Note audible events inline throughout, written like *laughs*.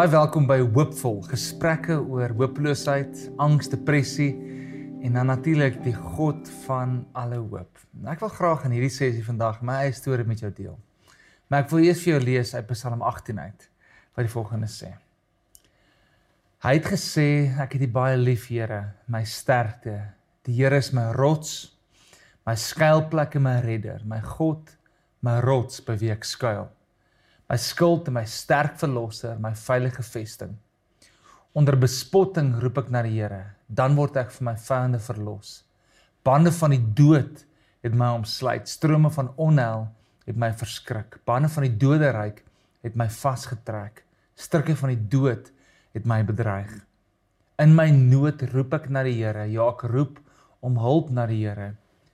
Baie welkom by Hoopvol, gesprekke oor hopeloosheid, angs, depressie en dan natuurlik die God van alle hoop. Ek wil graag in hierdie sessie vandag my eie storie met jou deel. Maar ek wil eers vir jou lees uit Psalm 18 uit wat die volgende sê. Hy het gesê ek het U baie lief, Here, my sterkte. Die Here is my rots, my skuilplek en my redder, my God, my rots by wie ek skuil my skild en my sterk verlosser, my veilige vesting. Onder bespotting roep ek na die Here, dan word ek vir my vyande verlos. Bande van die dood het my omsluit, strome van onheil het my verskrik. Bande van die doderyk het my vasgetrek. Strikke van die dood het my bedreig. In my nood roep ek na die Here, ja ek roep om hulp na die Here.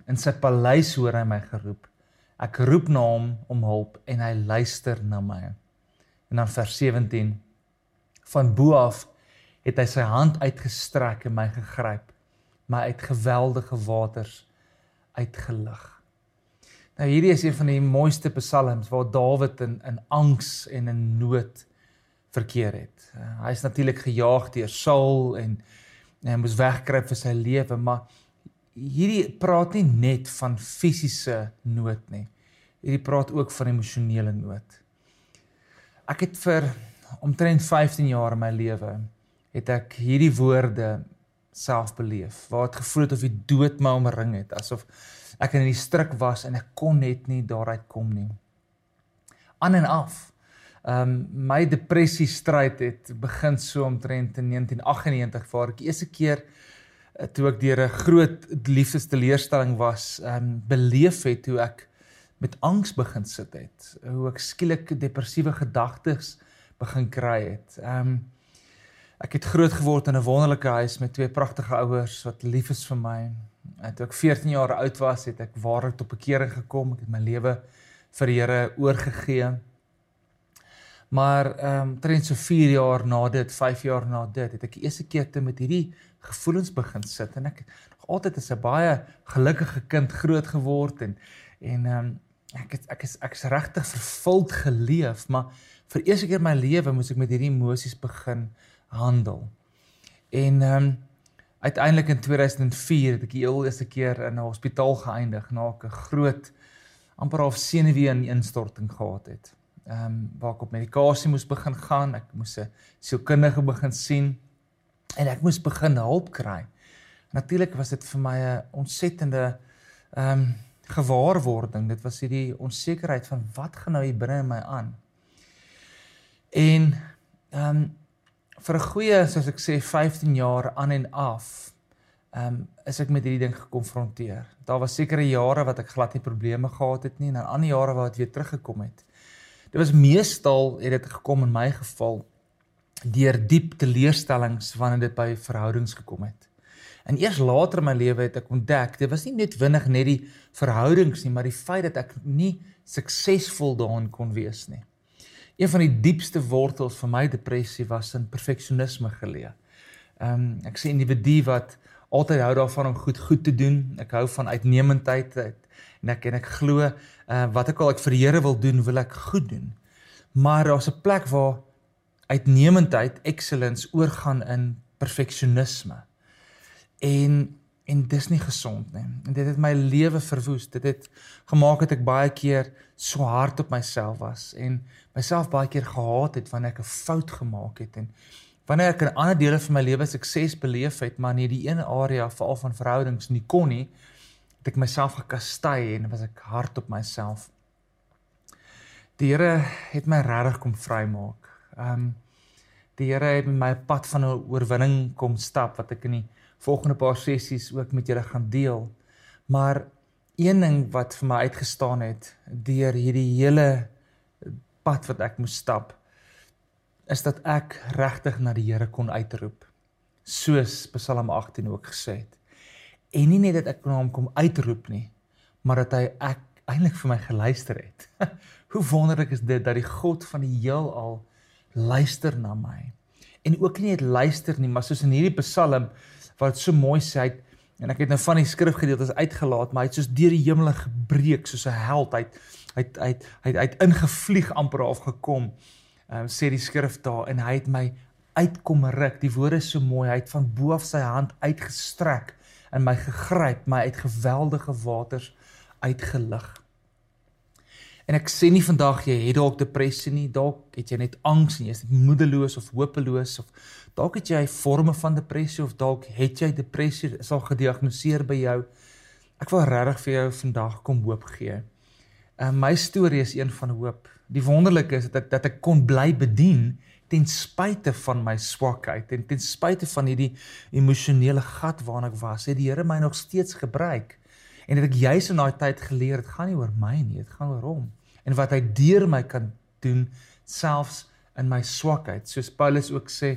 In sy paleis hoor hy my geroep. Ek roep na hom om hulp en hy luister na my. En dan vers 17 van bo af het hy sy hand uitgestrek en my gegryp, my uit geweldige waters uitgelig. Nou hierdie is een van die mooiste psalms waar Dawid in in angs en in nood verkeer het. Hy is natuurlik gejaag deur Saul en, en hy moes wegkruip vir sy lewe, maar hierdie praat nie net van fisiese nood nie. Hierdie praat ook van emosionele nood. Ek het vir omtrent 15 jaar in my lewe het ek hierdie woorde self beleef waar dit gevoel het of die dood my omring het asof ek in die struik was en ek kon net nie daaruit kom nie. Aan en af. Ehm um, my depressie stryd het begin so omtrent in 1998 waar ek eerste keer Eh, toe ek deur 'n groot liefdesteleurstelling was, ehm um, beleef het hoe ek met angs begin sit het, hoe ek skielik depressiewe gedagtes begin kry het. Ehm um, ek het groot geword in 'n wonderlike huis met twee pragtige ouers wat lief is vir my. En toe ek 14 jaar oud was, het ek waarlik tot bekering gekom. Ek het my lewe vir die Here oorgegee. Maar ehm um, trends so 4 jaar na dit, 5 jaar na dit, het ek die eerste keer te met hierdie gevoelens begin sit. En ek nog altyd as 'n baie gelukkige kind groot geword en en um, ek het, ek is ek is regtig vervuld geleef, maar vir eerste keer in my lewe moes ek met hierdie emosies begin handel. En ehm um, uiteindelik in 2004 het ek die heel eerste keer in 'n hospitaal geëindig na 'n groot amper half senuwee instorting gehad het. Ehm um, waar ek op medikasie moes begin gaan, ek moes 'n sielkundige begin sien en ek moes begin hulp kry. Natuurlik was dit vir my 'n ontsettende ehm um, gewaarwording. Dit was hierdie onsekerheid van wat gaan nou hier binne in my aan. En ehm um, vir 'n goeie, soos ek sê, 15 jaar aan en af, ehm um, is ek met hierdie ding gekonfronteer. Daar was sekere jare wat ek glad nie probleme gehad het nie en dan ander jare waar dit weer teruggekom het. Dit was meestal het dit gekom in my geval deur diep teleurstellings wanneer dit by verhoudings gekom het. En eers later in my lewe het ek ontdek dit was nie net winnig net die verhoudings nie, maar die feit dat ek nie suksesvol daarin kon wees nie. Een van die diepste wortels van my depressie was in perfeksionisme geleë. Ehm um, ek sê 'n individu wat altyd hou daarvan om goed goed te doen. Ek hou van uitnemendheid en ek en ek glo uh, wat ek al ek vir die Here wil doen, wil ek goed doen. Maar daar's 'n plek waar uitnemendheid, excellence oorgaan in perfeksionisme. En en dis nie gesond nie. En dit het my lewe verwoes. Dit het gemaak dat ek baie keer so hard op myself was en myself baie keer gehaat het wanneer ek 'n fout gemaak het en wanneer ek in ander dele van my lewe sukses beleef het, maar nie die een area veral van verhoudings nie kon nie, het ek myself gekastei en was ek hard op myself. Die Here het my regtig kom vrymaak. Ehm um, die Here het my pad van 'n oorwinning kom stap wat ek in die volgende paar sessies ook met julle gaan deel. Maar een ding wat vir my uitgestaan het deur hierdie hele pad wat ek moes stap is dat ek regtig na die Here kon uitroep soos Psalm 18 ook gesê het. En nie net dat ek na hom kom uitroep nie, maar dat hy ek eintlik vir my geluister het. *laughs* Hoe wonderlik is dit dat die God van die heelal luister na my. En ook nie net luister nie, maar soos in hierdie Psalm wat so mooi sê hy en ek het nou van die skrifgedeeltes uitgelaat, maar hy het soos deur die hemel gebreek soos 'n held. Hy het hy het hy het, hy het ingevlieg amper af gekom um, sê die skrif daar en hy het my uitkom ruk. Die woorde is so mooi. Hy het van bo af sy hand uitgestrek en my gegryp, my uit geweldige waters uitgelig. En ek sê nie vandag jy het dalk depressie nie, dalk het jy net angs en jy's moedeloos of hopeloos of dalk het jy forme van depressie of dalk het jy depressie is al gediagnoseer by jou. Ek wil regtig vir jou vandag kom hoop gee. Uh, my storie is een van hoop. Die wonderlike is dat ek, dat ek kon bly bedien ten spyte van my swakheid en ten spyte van hierdie emosionele gat waarin ek was, het die Here my nog steeds gebruik. En het ek juis in daai tyd geleer, dit gaan nie oor my nie, dit gaan oor hom. En wat hy deur my kan doen selfs in my swakheid. Soos Paulus ook sê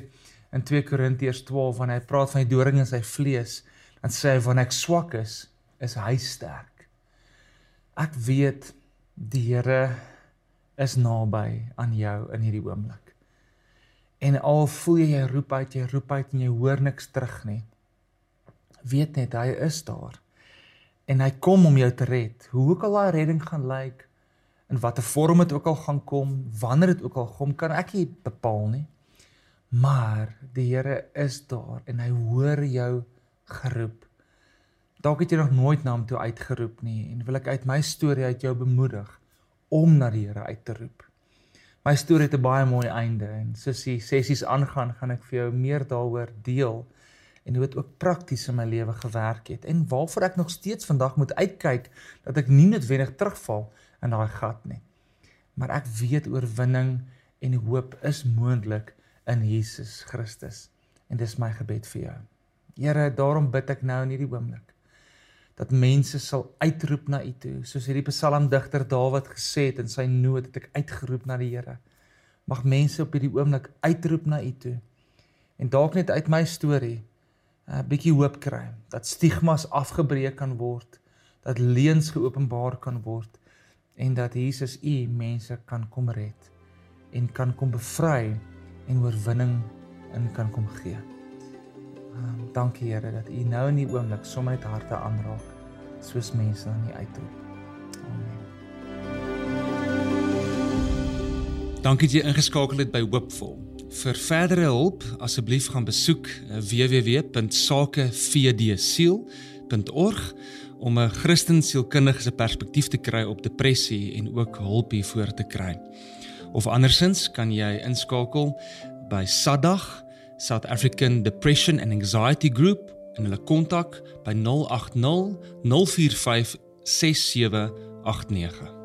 in 2 Korintiërs 12 wanneer hy praat van die doring in sy vlees, dan sê hy wanneer ek swak is, is hy sterk. Ek weet die Here is naby aan jou in hierdie oomblik. En al voel jy jy roep uit, jy roep uit en jy hoor niks terug nie. Weet net hy is daar. En hy kom om jou te red. Hoe ook al daai redding gaan lyk, in watter vorm dit ook al gaan kom, wanneer dit ook al kom, kan ek nie bepaal nie. Maar die Here is daar en hy hoor jou geroep. Dalk het jy nog nooit na hom toe uitgeroep nie en wil ek uit my storie uit jou bemoedig om na die Here uit te roep. My storie het 'n baie mooi einde en soos die sessies aangaan, gaan ek vir jou meer daaroor deel en hoe dit ook prakties in my lewe gewerk het en waarvoor ek nog steeds vandag moet uitkyk dat ek nie noodwendig terugval in daai gat nie. Maar ek weet oorwinning en hoop is moontlik in Jesus Christus. En dis my gebed vir jou. Here, daarom bid ek nou in hierdie oomblik dat mense sal uitroep na U toe, soos hierdie psalmdigter Dawid gesê het in sy nood het ek uitgeroep na die Here. Mag mense op hierdie oomblik uitroep na U toe. En dalk net uit my storie 'n bietjie hoop kry dat stigmas afgebreek kan word, dat leuns geopenbaar kan word en dat Jesus U mense kan kom red en kan kom bevry en oorwinning in kan kom gee. Um, dankie Here dat U nou in die oomblik sommer net harte aanraak soos mense aan U uitroep. Amen. Dankie dat jy ingeskakel het by Hoopvol. Vir verdere hulp, asseblief gaan besoek eh, www.sakevdsiel.org om 'n Christen sielkundige se perspektief te kry op depressie en ook hulp hiervoor te kry. Of andersins kan jy inskakel by SADAG South African Depression and Anxiety Group en hulle kontak by 080 045 6789